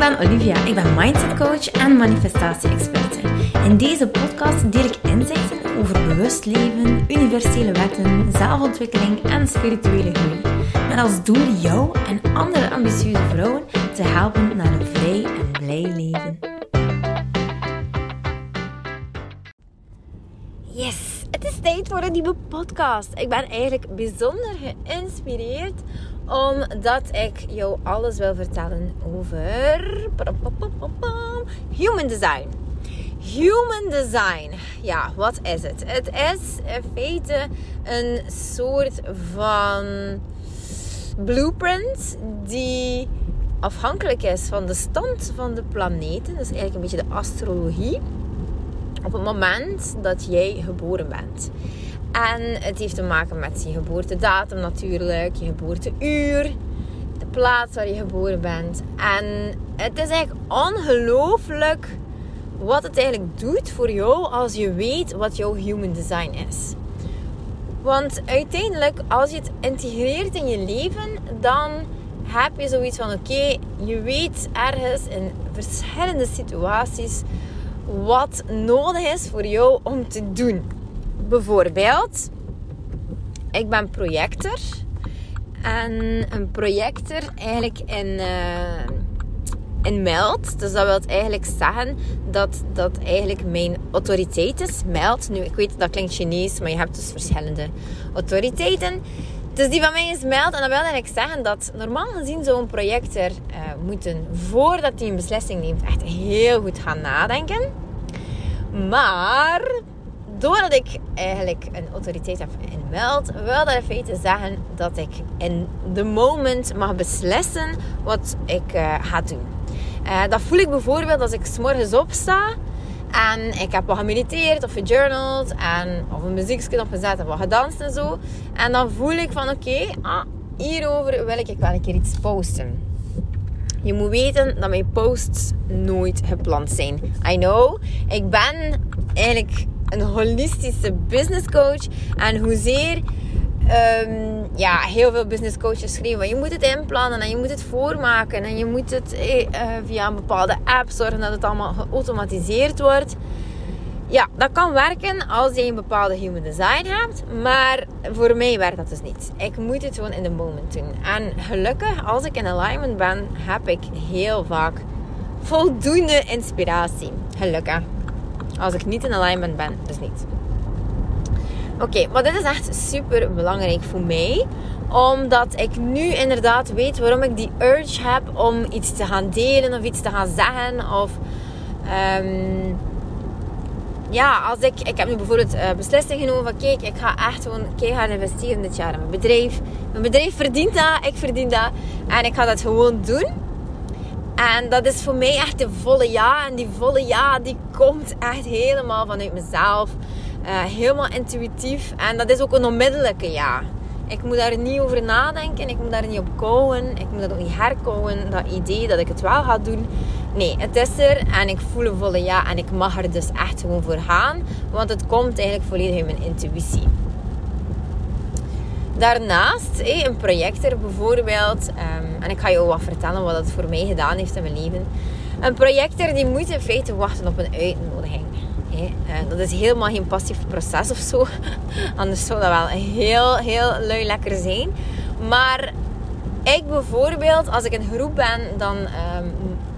ben Olivia. Ik ben mindset coach en manifestatie-experte. In deze podcast deel ik inzichten over bewust leven, universele wetten, zelfontwikkeling en spirituele groei. Met als doel jou en andere ambitieuze vrouwen te helpen naar een vrij en blij leven. Yes, het is tijd voor een nieuwe podcast. Ik ben eigenlijk bijzonder geïnspireerd omdat ik jou alles wil vertellen over human design. Human design, ja, wat is het? Het is in feite een soort van blueprint die afhankelijk is van de stand van de planeten. Dat is eigenlijk een beetje de astrologie. Op het moment dat jij geboren bent. En het heeft te maken met je geboortedatum natuurlijk, je geboorteuur, de plaats waar je geboren bent. En het is eigenlijk ongelooflijk wat het eigenlijk doet voor jou als je weet wat jouw human design is. Want uiteindelijk, als je het integreert in je leven, dan heb je zoiets van: oké, je weet ergens in verschillende situaties wat nodig is voor jou om te doen bijvoorbeeld, ik ben projector. En een projector eigenlijk in, uh, in meld. Dus dat wil eigenlijk zeggen dat dat eigenlijk mijn autoriteit is. Meld. Nu, ik weet dat klinkt Chinees, maar je hebt dus verschillende autoriteiten. Dus die van mij is meld. En dat wil eigenlijk zeggen dat normaal gezien zo'n projector uh, moeten, voordat hij een beslissing neemt, echt heel goed gaan nadenken. Maar doordat ik eigenlijk een autoriteit heb in meld, wil dat in feite zeggen dat ik in de moment mag beslissen wat ik uh, ga doen. Uh, dat voel ik bijvoorbeeld als ik s morgens opsta en ik heb wat gemediteerd of gejournald en of een muziekje opgezet en wat gedanst en zo. En dan voel ik van oké, ah, hierover wil ik wel een keer iets posten. Je moet weten dat mijn posts nooit gepland zijn. I know, ik ben eigenlijk een holistische business coach. En hoezeer um, ja, heel veel business coaches schrijven. Je moet het inplannen en je moet het voormaken. En je moet het eh, eh, via een bepaalde app zorgen dat het allemaal geautomatiseerd wordt. Ja, dat kan werken als je een bepaalde human design hebt. Maar voor mij werkt dat dus niet. Ik moet het gewoon in de moment doen. En gelukkig, als ik in alignment ben, heb ik heel vaak voldoende inspiratie. Gelukkig. Als ik niet in alignment ben, dus niet. Oké, maar dit is echt super belangrijk voor mij. Omdat ik nu inderdaad weet waarom ik die urge heb om iets te gaan delen of iets te gaan zeggen. Of um, ja, als ik, ik heb nu bijvoorbeeld uh, beslissing genomen van kijk, ik ga echt gewoon keihard investeren dit jaar in mijn bedrijf. Mijn bedrijf verdient dat, ik verdien dat. En ik ga dat gewoon doen. En dat is voor mij echt de volle ja. En die volle ja, die komt echt helemaal vanuit mezelf. Uh, helemaal intuïtief. En dat is ook een onmiddellijke ja. Ik moet daar niet over nadenken. Ik moet daar niet op kouwen. Ik moet dat ook niet herkouwen. Dat idee dat ik het wel ga doen. Nee, het is er. En ik voel een volle ja. En ik mag er dus echt gewoon voor gaan. Want het komt eigenlijk volledig uit mijn intuïtie. Daarnaast, een projector bijvoorbeeld, ehm, en ik ga je ook wat vertellen wat dat voor mij gedaan heeft in mijn leven. Een projector die moet in feite wachten op een uitnodiging. Eh, dat is helemaal geen passief proces of zo. Anders zou dat wel heel, heel lui lekker zijn. Maar ik bijvoorbeeld, als ik in groep ben, dan ehm,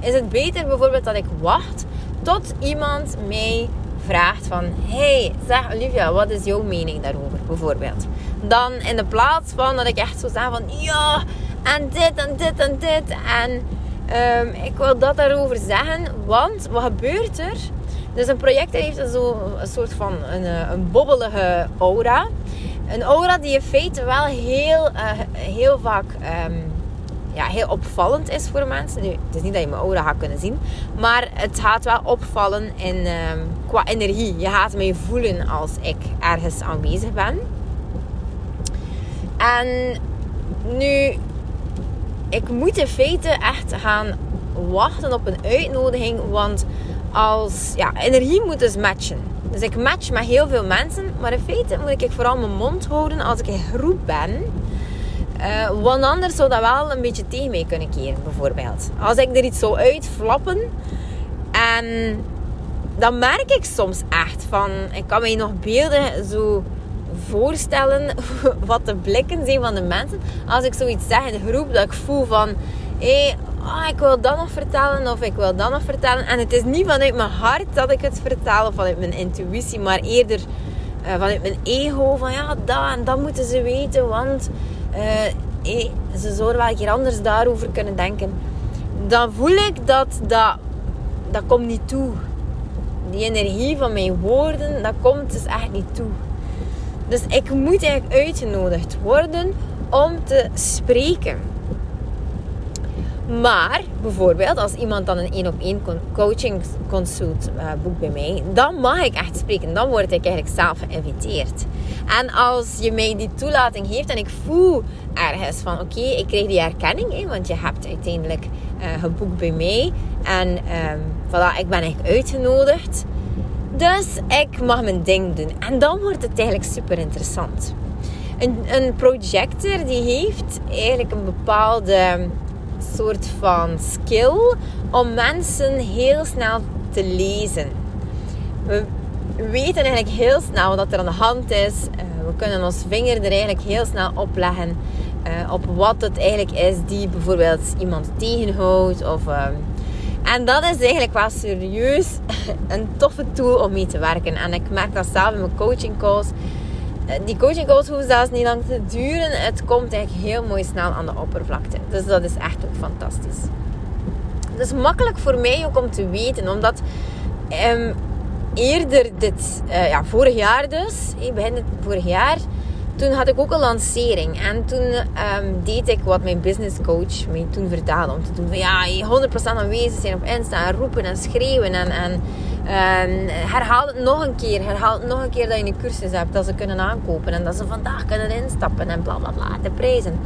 is het beter bijvoorbeeld dat ik wacht tot iemand mij vraagt van... Hey, zeg Olivia, wat is jouw mening daarover? Bijvoorbeeld. Dan in de plaats van dat ik echt zo zeg van... Ja, en dit en dit en dit. En um, ik wil dat daarover zeggen. Want, wat gebeurt er? Dus een project heeft zo een soort van een, eh, een bobbelige aura. Een aura die in feite wel heel, uh, heel vaak... Um, ja, heel opvallend is voor mensen. Nu, het is niet dat je mijn aura gaat kunnen zien. Maar het gaat wel opvallen in, uh, qua energie. Je gaat mij voelen als ik ergens aanwezig ben. En nu, ik moet in feite echt gaan wachten op een uitnodiging. Want als, ja, energie moet dus matchen. Dus ik match met heel veel mensen. Maar in feite moet ik vooral mijn mond houden als ik in groep ben. Uh, want anders zou dat wel een beetje tegen mij kunnen keren, bijvoorbeeld. Als ik er iets zou uitflappen en dan merk ik soms echt van, ik kan mij nog beelden zo voorstellen wat de blikken zijn van de mensen. Als ik zoiets zeg in de groep dat ik voel van hé, hey, oh, ik wil dat nog vertellen of ik wil dat nog vertellen. En het is niet vanuit mijn hart dat ik het vertel of vanuit mijn intuïtie maar eerder uh, vanuit mijn ego van ja dat en dat moeten ze weten want uh, ze zouden wel keer anders daarover kunnen denken. Dan voel ik dat dat, dat komt niet toe. Die energie van mijn woorden dat komt dus echt niet toe dus ik moet eigenlijk uitgenodigd worden om te spreken. Maar bijvoorbeeld als iemand dan een één op één coaching consult uh, boekt bij mij, dan mag ik echt spreken. Dan word ik eigenlijk zelf geïnviteerd. En als je mij die toelating geeft en ik voel ergens van oké, ik krijg die herkenning, hè, want je hebt uiteindelijk uh, geboekt bij mij. En um, voilà, ik ben eigenlijk uitgenodigd. Dus ik mag mijn ding doen. En dan wordt het eigenlijk super interessant. Een, een projector die heeft eigenlijk een bepaalde soort van skill om mensen heel snel te lezen. We weten eigenlijk heel snel wat er aan de hand is. Eh, we kunnen ons vinger er eigenlijk heel snel opleggen uh, op wat het eigenlijk is die bijvoorbeeld iemand tegenhoudt of ehm, en dat is eigenlijk wel serieus een toffe tool om mee te werken. En ik merk dat zelf in mijn coaching calls. Eh, die coaching calls hoeven zelfs niet lang te duren. Het komt eigenlijk heel mooi snel aan de oppervlakte. Dus dat is echt ook fantastisch. Het is makkelijk voor mij ook om te weten. Omdat um, eerder dit, uh, ja, vorig jaar dus, begin het vorig jaar toen had ik ook een lancering. En toen um, deed ik wat mijn business coach mij toen vertelde. Om te doen van ja, 100% aanwezig zijn op Insta. En roepen en schreeuwen. En, en um, herhaal het nog een keer. Herhaal het nog een keer dat je een cursus hebt. Dat ze kunnen aankopen. En dat ze vandaag kunnen instappen. En bla bla bla. De prijzen.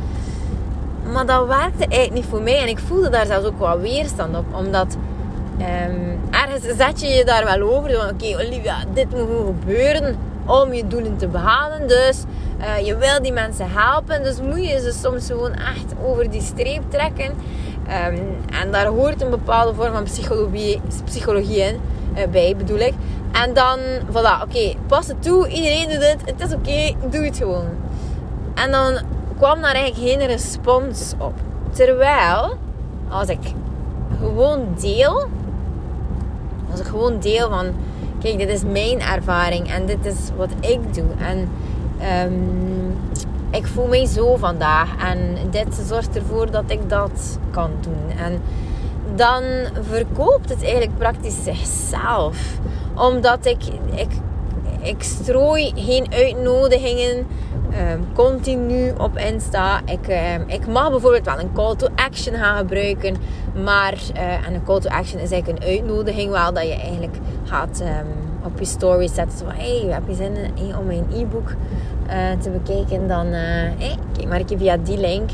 Maar dat werkte eigenlijk niet voor mij. En ik voelde daar zelfs ook wel weerstand op. Omdat... Um, ergens zet je je daar wel over. Oké, Olivia, dit moet gebeuren om je doelen te behalen. Dus uh, je wil die mensen helpen. Dus moet je ze soms gewoon echt over die streep trekken. Um, en daar hoort een bepaalde vorm van psychologie, psychologie in, uh, bij, bedoel ik. En dan, voilà, oké, okay, pas het toe. Iedereen doet het. Het is oké, doe het gewoon. En dan kwam daar eigenlijk geen respons op. Terwijl, als ik gewoon deel, als ik gewoon deel van kijk, dit is mijn ervaring en dit is wat ik doe. En um, ik voel mij zo vandaag en dit zorgt ervoor dat ik dat kan doen. En dan verkoopt het eigenlijk praktisch zichzelf. Omdat ik, ik, ik strooi geen uitnodigingen um, continu op Insta. Ik, um, ik mag bijvoorbeeld wel een call to action gaan gebruiken. Maar en een call to action is eigenlijk een uitnodiging wel dat je eigenlijk gaat um, op je story zetten. Van, hey, heb je zin in, om mijn e-book uh, te bekijken? Dan uh, hey, kijk maar via die link.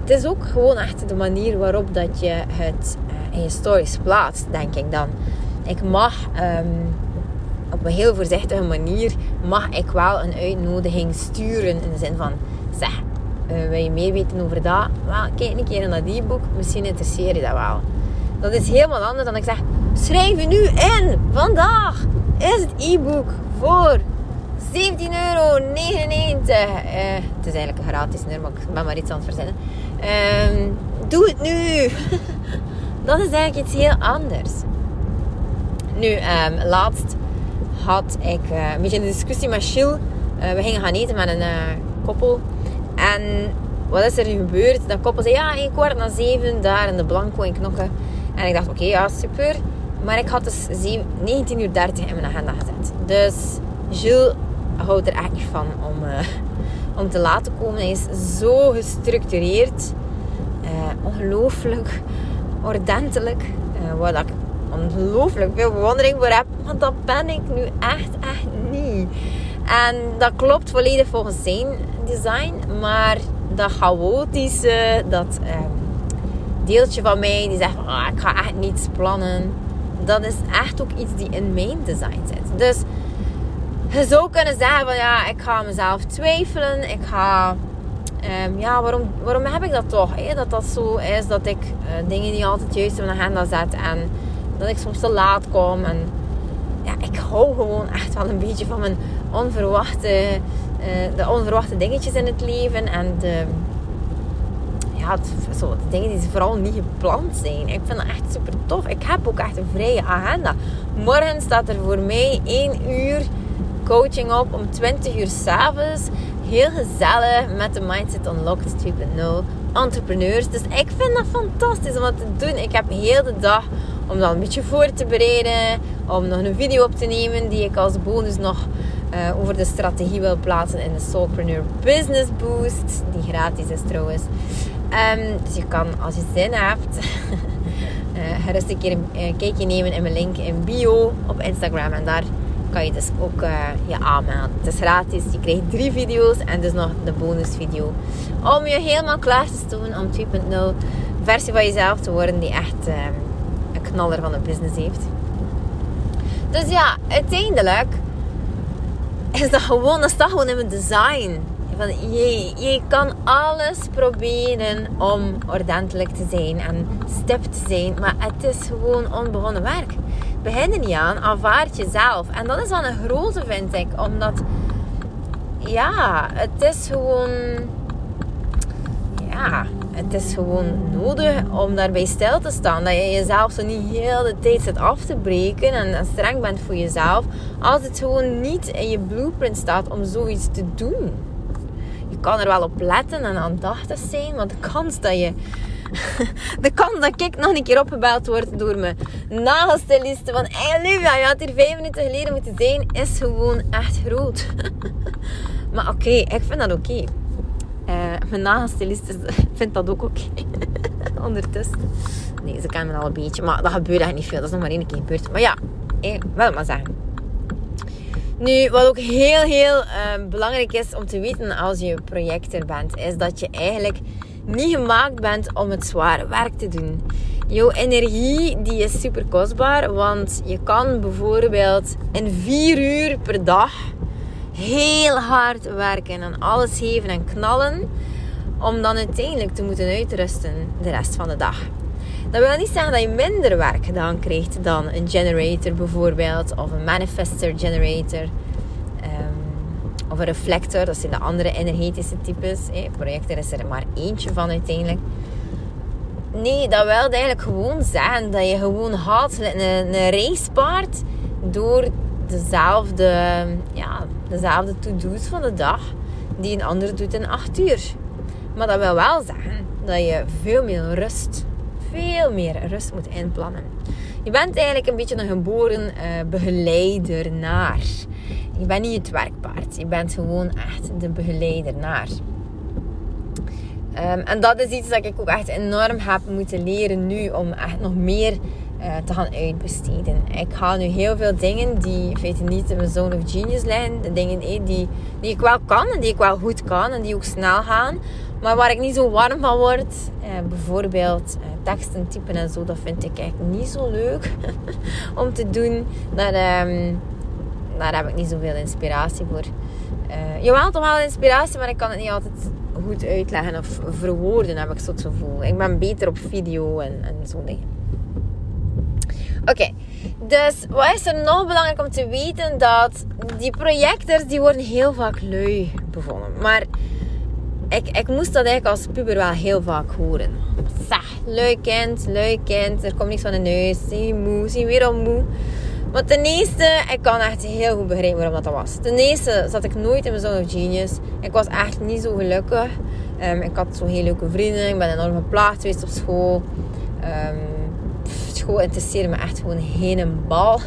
Het is ook gewoon echt de manier waarop dat je het in je stories plaatst, denk ik dan. Ik mag op een heel voorzichtige manier mag ik wel een uitnodiging sturen. In de zin van, zeg, uh, wil je meer weten over dat? Kijk een keer naar dat e-book. Misschien interesseer je dat wel. Dat is helemaal anders dan ik zeg, schrijf je nu in. Vandaag is het e-book voor 17,99 euro. Uh, het is eigenlijk gratis nummer, maar ik ben maar iets aan het verzinnen. Uh, doe het nu. dat is eigenlijk iets heel anders. Nu, um, laatst had ik uh, een beetje een discussie met. Uh, we gingen gaan eten met een koppel. En wat is er nu gebeurd? Dat koppel zei, ja, ik kwart na zeven daar in de Blanco in Knokken. En ik dacht, oké, ja, super. Maar ik had dus 19.30 uur in mijn agenda gezet. Dus Jules houdt er echt van om, om te laten komen. Hij is zo gestructureerd. ongelooflijk ordentelijk. wat ik ongelooflijk veel bewondering voor heb. Want dat ben ik nu echt, echt niet. En dat klopt volledig volgens zijn design. Maar dat chaotische, dat eh, deeltje van mij die zegt van, ah, ik ga echt niets plannen. Dat is echt ook iets die in mijn design zit. Dus je zou kunnen zeggen van ja, ik ga mezelf twijfelen. Ik ga Ehm, ja, waarom, waarom heb ik dat toch? Hè? Dat dat zo is dat ik uh, dingen niet altijd juist in mijn agenda zet. En dat ik soms te laat kom. En ja, ik hou gewoon echt wel een beetje van mijn onverwachte, uh, de onverwachte dingetjes in het leven. En de, ja, zo, de dingen die vooral niet gepland zijn. Ik vind dat echt super tof. Ik heb ook echt een vrije agenda. Morgen staat er voor mij 1 uur coaching op om 20 uur s'avonds. Heel gezellig met de Mindset Unlocked 2.0 entrepreneurs. Dus ik vind dat fantastisch om dat te doen. Ik heb heel de dag om dat een beetje voor te bereiden. Om nog een video op te nemen die ik als bonus nog uh, over de strategie wil plaatsen in de Soulpreneur Business Boost. Die gratis is trouwens. Um, dus je kan, als je zin hebt, uh, gerust een keer een kijkje nemen in mijn link in bio op Instagram. En daar kan je dus ook je aanmelden. Het is gratis. Je krijgt drie video's en dus nog de bonusvideo. Om je helemaal klaar te stomen om 2.0 versie van jezelf te worden die echt uh, een knaller van een business heeft. Dus ja, uiteindelijk is dat gewoon, dat staat gewoon in mijn design. Van, je, je kan alles proberen om ordentelijk te zijn en stip te zijn, maar het is gewoon onbegonnen werk begin er niet aan. Aanvaard jezelf. En dat is wel een grote, vind ik. Omdat, ja, het is gewoon... Ja, het is gewoon nodig om daarbij stil te staan. Dat je jezelf zo niet heel de tijd zit af te breken en, streng bent voor jezelf. Als het gewoon niet in je blueprint staat om zoiets te doen. Je kan er wel op letten en aandachtig zijn, maar de kans dat je de kans dat ik nog een keer opgebeld word door mijn nagelstyliste van hey Olivia, je had hier vijf minuten geleden moeten zijn, is gewoon echt groot. maar oké, ik vind dat oké. Uh, mijn nagelstyliste vindt dat ook oké. Ondertussen. Nee, ze kennen me al een beetje, maar dat gebeurt eigenlijk niet veel. Dat is nog maar één keer gebeurd. Maar ja, eh, wel maar zeggen. Nu, wat ook heel, heel uh, belangrijk is om te weten als je projector bent, is dat je eigenlijk niet gemaakt bent om het zware werk te doen. Jouw energie die is super kostbaar, want je kan bijvoorbeeld in vier uur per dag heel hard werken en alles geven en knallen, om dan uiteindelijk te moeten uitrusten de rest van de dag. Dat wil niet zeggen dat je minder werk gedaan krijgt dan een generator bijvoorbeeld, of een manifester generator of een reflector, dat zijn de andere energetische types. Hè. Projector is er maar eentje van uiteindelijk. Nee, dat wil eigenlijk gewoon zeggen dat je gewoon haalt een, een racepaard door dezelfde, ja, dezelfde to-do's van de dag die een ander doet in 8 uur. Maar dat wil wel zeggen dat je veel meer rust, veel meer rust moet inplannen. Je bent eigenlijk een beetje een geboren uh, begeleider naar. Je bent niet het werkpaard. Je bent gewoon echt de begeleider naar. Ehm, en dat is iets dat ik ook echt enorm heb moeten leren nu om echt nog meer uh, te gaan uitbesteden. Ik ga nu heel veel dingen die in feite niet in mijn zone of genius liggen. De dingen die, die ik wel kan en die ik wel goed kan en die ook snel gaan. Maar waar ik niet zo warm van word. Uh, bijvoorbeeld teksten typen en zo. Dat vind ik eigenlijk niet zo leuk om te doen. Dat, um, daar heb ik niet zoveel inspiratie voor. Jawel, toch wel inspiratie, maar ik kan het niet altijd goed uitleggen of verwoorden, heb ik zo het gevoel. Ik ben beter op video en, en zo dingen. Oké, dus wat is er nog belangrijk om te weten? Dat die projectors, die worden heel vaak lui bevonden. Maar ik, ik moest dat eigenlijk als puber wel heel vaak horen. Zeg, lui kind, lui kind, er komt niks van de neus, zie moe, zie weer al moe. Maar ten eerste, ik kan echt heel goed begrijpen waarom dat, dat was. Ten eerste zat ik nooit in mijn zone of genius. Ik was echt niet zo gelukkig. Um, ik had zo heel leuke vrienden. Ik ben enorm geplaagd geweest op school. Um, school interesseerde me echt gewoon geen bal.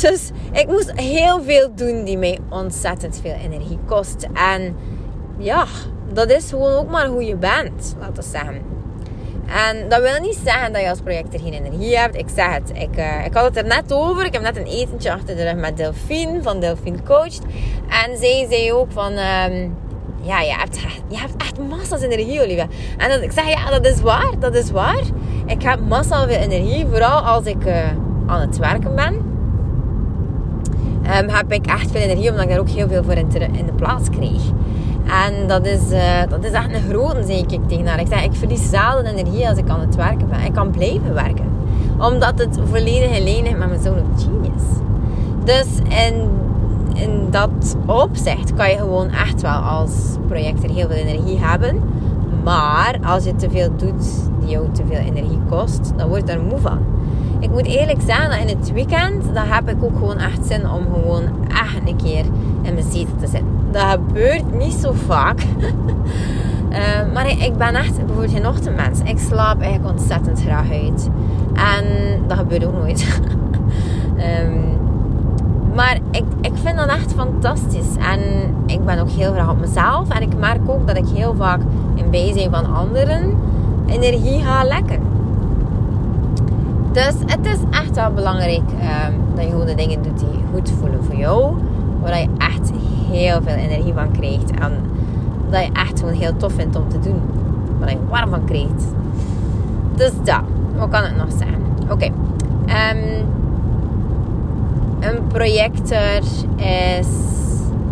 Dus ik moest heel veel doen die mij ontzettend veel energie kost. En ja, dat is gewoon ook maar hoe je bent, laten we zeggen. En dat wil niet zeggen dat je als projector geen energie hebt. Ik zeg het, ik, uh, ik had het er net over. Ik heb net een etentje achter de rug met Delphine van Delphine Coached. En zij zei ook van... Um, ja, je hebt, je hebt echt massa's energie, Olivia. En ik zeg, ja, dat is waar. Dat is waar. Ik heb massa's veel energie. Vooral als ik uh, aan het werken ben. Um, heb ik echt veel energie. Omdat ik daar ook heel veel voor in, in de plaats kreeg. En dat is, uh, dat is echt een grote, zeg ik tegen haar. Ik zeg, ik verlies energie als ik aan het werken ben. Ik kan blijven werken. Omdat het volledig lijn is met mijn zone of genius. Dus in, in dat opzicht kan je gewoon echt wel als projector heel veel energie hebben. Maar als je te veel doet die jou te veel energie kost, dan word je er moe van. Ik moet eerlijk zeggen dat in het weekend, dan heb ik ook gewoon echt zin om gewoon echt een keer in mijn zetel te zitten. Dat gebeurt niet zo vaak. uh, maar ik, ben echt bijvoorbeeld geen ochtendmens. Ik slaap eigenlijk ontzettend graag uit. En dat gebeurt ook nooit. um, maar ik, ik vind dat echt fantastisch. En ik ben ook heel graag op mezelf. En ik merk ook dat ik heel vaak in bijzijn van anderen energie ga lekken. Dus het is echt wel belangrijk um, dat je gewoon de dingen doet die goed voelen voor jou. Waar je echt heel veel energie van krijgt. En dat je echt gewoon heel tof vindt om te doen. Waar je warm van krijgt. Dus dat. Wat kan het nog zijn? Oké. Okay. Um, een projector is...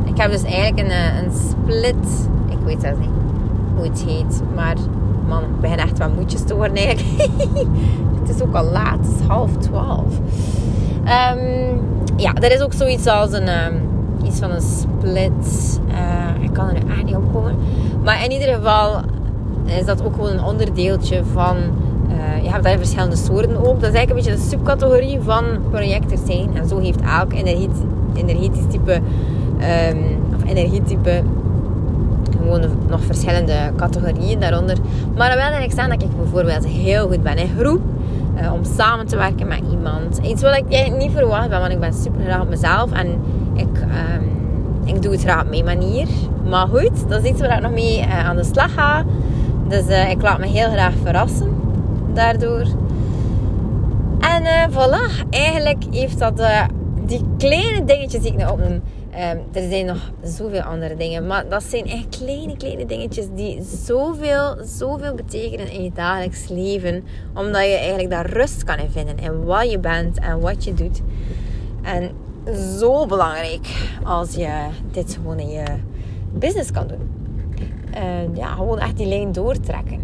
Ik heb dus eigenlijk een, eh, een split... Ik weet zelfs niet hoe het heet. Maar man, ik begin echt wat moedjes te worden eigenlijk. het is ook al laat. Het is half twaalf. Um, ja, er is ook zoiets als een... Um, iets van een split. Uh, ik kan er nu echt niet op komen. Maar in ieder geval is dat ook gewoon een onderdeeltje van uh, je hebt daar verschillende soorten ook. Dat is eigenlijk een beetje de subcategorie van projectors zijn. En zo heeft elk energetisch, energetisch type, um, of energietype gewoon nog verschillende categorieën daaronder. Maar dat wil eigenlijk staan dat ik bijvoorbeeld heel goed ben in groep. Uh, om samen te werken met iemand. Iets wat ik eigenlijk niet verwacht ben, want ik ben super graag op mezelf. En ik, um, ik doe het graag op mijn manier. Maar goed, dat is iets waar ik nog mee uh, aan de slag ga. Dus ik laat me heel graag verrassen daardoor. En uh, voilà, eigenlijk heeft dat uh, die kleine dingetjes die ik nu opnoem. Um, er zijn nog zoveel andere dingen, maar dat zijn echt kleine, kleine dingetjes die zoveel, zoveel betekenen in je dagelijks leven. Omdat je eigenlijk daar rust kan in vinden in wat je bent en wat je doet. En zo belangrijk als je dit gewoon in je business kan doen. En ja, gewoon echt die lijn doortrekken.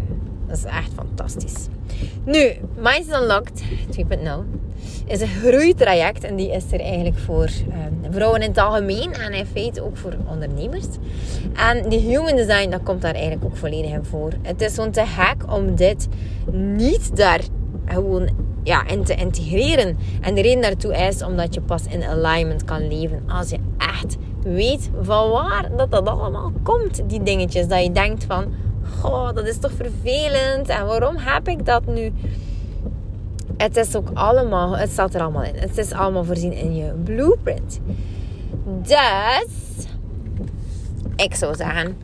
Dat is echt fantastisch. Nu, Mindset Unlocked 2.0 is een groeitraject en die is er eigenlijk voor um, vrouwen in het algemeen en in feite ook voor ondernemers. En die human design, dat komt daar eigenlijk ook volledig in voor. Het is zo'n te gek om dit niet daar gewoon ja, in te integreren. En de reden daartoe is omdat je pas in alignment kan leven als je echt weet van waar dat dat allemaal komt, die dingetjes. Dat je denkt van goh, dat is toch vervelend. En waarom heb ik dat nu? Het is ook allemaal, het staat er allemaal in. Het is allemaal voorzien in je blueprint. Dus, ik zou zeggen,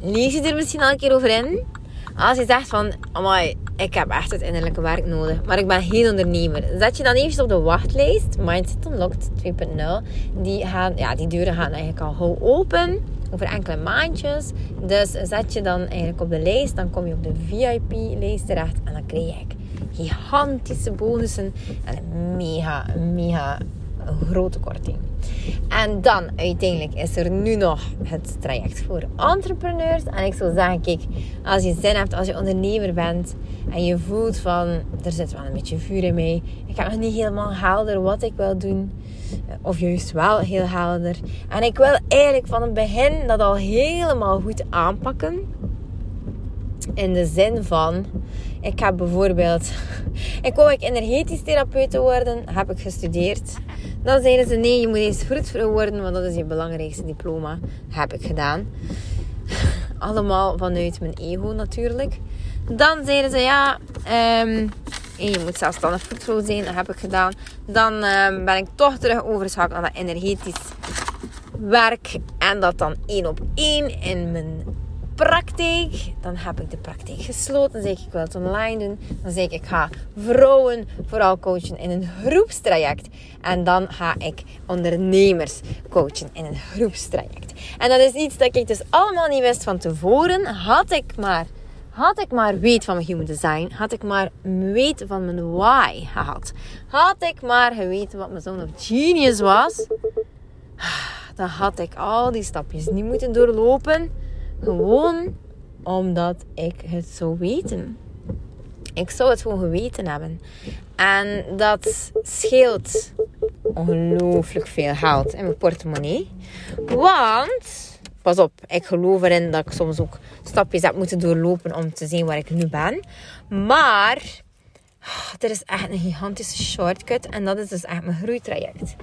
lees je er misschien al een keer over in. Als je zegt van, amai, ik heb echt het innerlijke werk nodig, maar ik ben geen ondernemer. Zet je dan even op de wachtlijst, Mindset Unlocked 2.0. Die, gaan, ja, die deuren gaan eigenlijk al open over enkele maandjes. Dus zet je dan eigenlijk op de lijst, dan kom je op de VIP-lijst terecht en dan krijg je gigantische bonussen en een mega, mega grote korting. En dan uiteindelijk is er nu nog het traject voor entrepreneurs. En ik zou zeggen, kijk, als je zin hebt, als je ondernemer bent en je voelt van, er zit wel een beetje vuur in mij. Ik heb nog niet helemaal helder wat ik wil doen. Of juist wel heel helder. En ik wil eigenlijk van het begin dat al helemaal goed aanpakken. In de zin van, ik heb bijvoorbeeld, ik wou ik energetisch therapeut worden, heb ik gestudeerd. Dan zeiden ze, nee, je moet eens vroedvrouw worden, want dat is je belangrijkste diploma. Heb ik gedaan. Allemaal vanuit mijn ego natuurlijk. Dan zeiden ze, ja, um, je moet zelfstandig vroedvrouw zijn. Dat heb ik gedaan. Dan um, ben ik toch terug overgeschakeld naar dat energetisch werk. En dat dan één op één in mijn praktijk. Dan heb ik de praktijk gesloten. Dan zeg ik, ik wil het online doen. Dan zeg ik, ik ga vrouwen vooral coachen in een groepstraject. En dan ga ik ondernemers coachen in een groepstraject. En dat is iets dat ik dus allemaal niet wist van tevoren. Had ik maar, had ik maar weet van mijn human design. Had ik maar weet van mijn why gehad. Had ik maar geweten wat mijn zone of genius was. Dan had ik al die stapjes niet moeten doorlopen Gewoon omdat ik het zou weten. Ik zou het gewoon geweten hebben. En dat scheelt ongelooflijk veel geld in mijn portemonnee. Want, pas op, ik geloof erin dat ik soms ook stapjes heb moeten doorlopen om te zien waar ik nu ben. Maar er is echt een gigantische shortcut en dat is dus echt mijn groeitraject.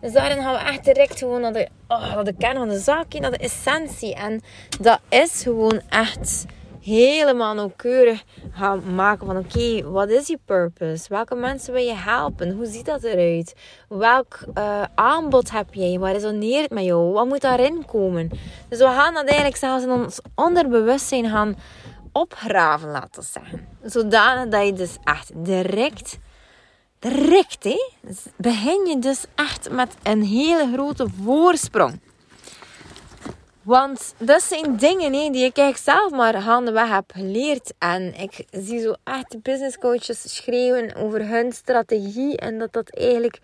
Dus daarin gaan we echt direct gewoon naar de, oh, naar de kern van de zaak, naar de essentie. En dat is gewoon echt helemaal nauwkeurig gaan maken van oké, wat is je purpose? Welke mensen wil je helpen? Hoe ziet dat eruit? Welk uh, aanbod heb jij? Waar resoneert met jou? Wat moet daarin komen? Dus we gaan dat eigenlijk zelfs in ons onderbewustzijn gaan opgraven, laten we zeggen. Zodanig dat je dus echt direct, direct, hè, begin je dus echt met een hele grote voorsprong. Want dat zijn dingen die ik eigenlijk zelf maar gaandeweg heb geleerd. En ik zie zo echt business coaches schreeuwen over hun strategie. En dat dat eigenlijk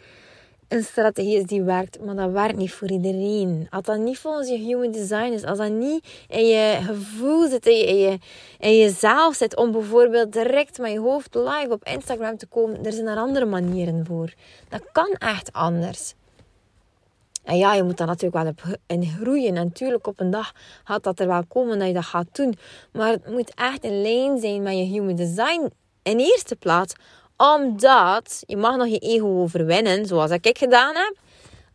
een strategie is die werkt. Maar dat werkt niet voor iedereen. Als dat niet volgens je human design is. Als dat niet in je gevoel zit, in, je, in, je, jezelf zit. Om bijvoorbeeld direct met je hoofd live op Instagram te komen. Er zijn er andere manieren voor. Dat kan echt anders. En ja, je moet daar natuurlijk wel in groeien. En natuurlijk, op een dag gaat dat er wel komen dat je dat gaat doen. Maar het moet echt in lijn zijn met je human design. In eerste plaats, omdat je mag nog je ego overwinnen, zoals ik gedaan heb.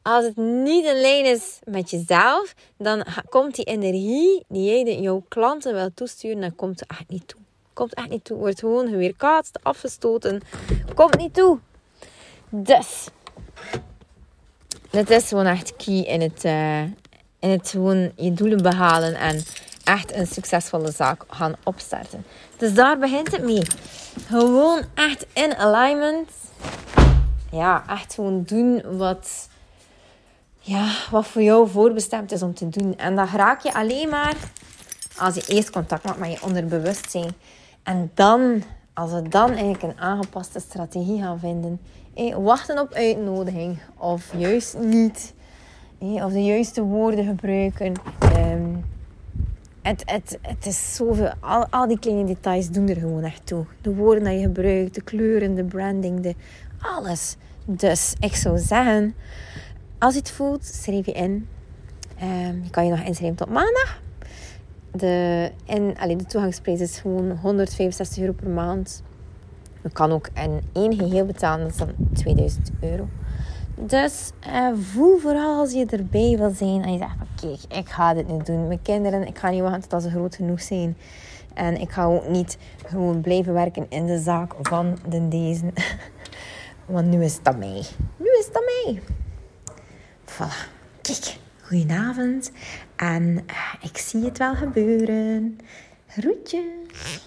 Als het niet in lijn is met jezelf, dan komt die energie die jij jouw klanten wil toesturen, dan komt het echt niet toe. Komt echt niet toe. Wordt gewoon geweerkaatst, afgestoten. Komt niet toe. Dus, dat is gewoon echt key in het, uh, in het gewoon je doelen behalen en echt een succesvolle zaak gaan opstarten. Dus daar begint het mee. Gewoon echt in alignment. Ja, echt gewoon doen wat, ja, wat voor jou voorbestemd is om te doen. En dat raak je alleen maar als je eerst contact maakt met je onderbewustzijn. En dan, als we dan eigenlijk een aangepaste strategie gaan vinden wachten op uitnodiging of juist niet. of de juiste woorden gebruiken. Ehm, het, het, het is zoveel. Al, al die kleine details doen er gewoon echt toe. De woorden die je gebruikt, de kleuren, de branding, de, alles. Dus ik zou zeggen, als je het voelt, schrijf je in. Um, je kan je nog inschrijven tot maandag. De, en, allee, de toegangsprijs is gewoon 165 euro per maand. Je kan ook in één geheel betalen, dat is dan 2000 euro. Dus eh, voel vooral als je erbij wil zijn en je zegt: Kijk, ik ga dit nu doen. Mijn kinderen, ik ga niet wachten tot ze groot genoeg zijn. En ik ga ook niet gewoon blijven werken in de zaak van de deze. Want nu is het aan mij. Nu is het aan mij. Voilà. Kijk, goedenavond. En eh, ik zie het wel gebeuren. Groetjes.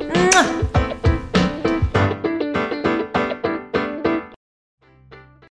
啊。